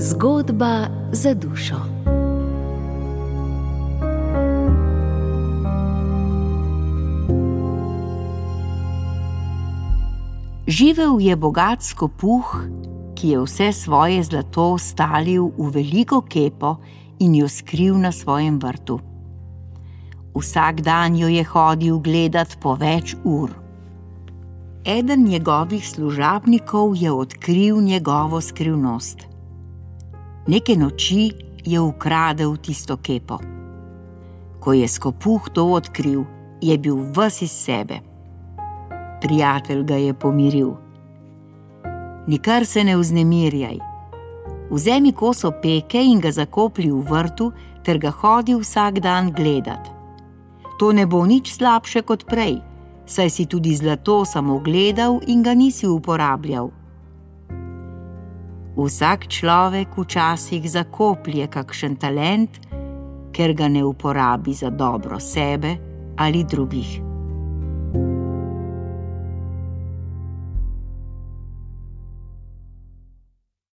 Zgodba za dušo. Živel je bogat skopuh, ki je vse svoje zlato stalil v veliko kepo in jo skril na svojem vrtu. Vsak dan jo je hodil gledat po več ur. Eden njegovih služabnikov je odkril njegovo skrivnost. Neke noči je ukradel tisto kepo. Ko je skopuh to odkril, je bil vsi iz sebe. Prijatelj ga je pomiril. Nikar se ne vznemirjaj. Vzemi koso peke in ga zakoplji v vrtu, ter ga hodi vsak dan gledat. To ne bo nič slabše kot prej saj si tudi zlato samo gledal in ga nisi uporabljal. Vsak človek včasih zakoplje kakšen talent, ker ga ne uporabi za dobro sebe ali drugih.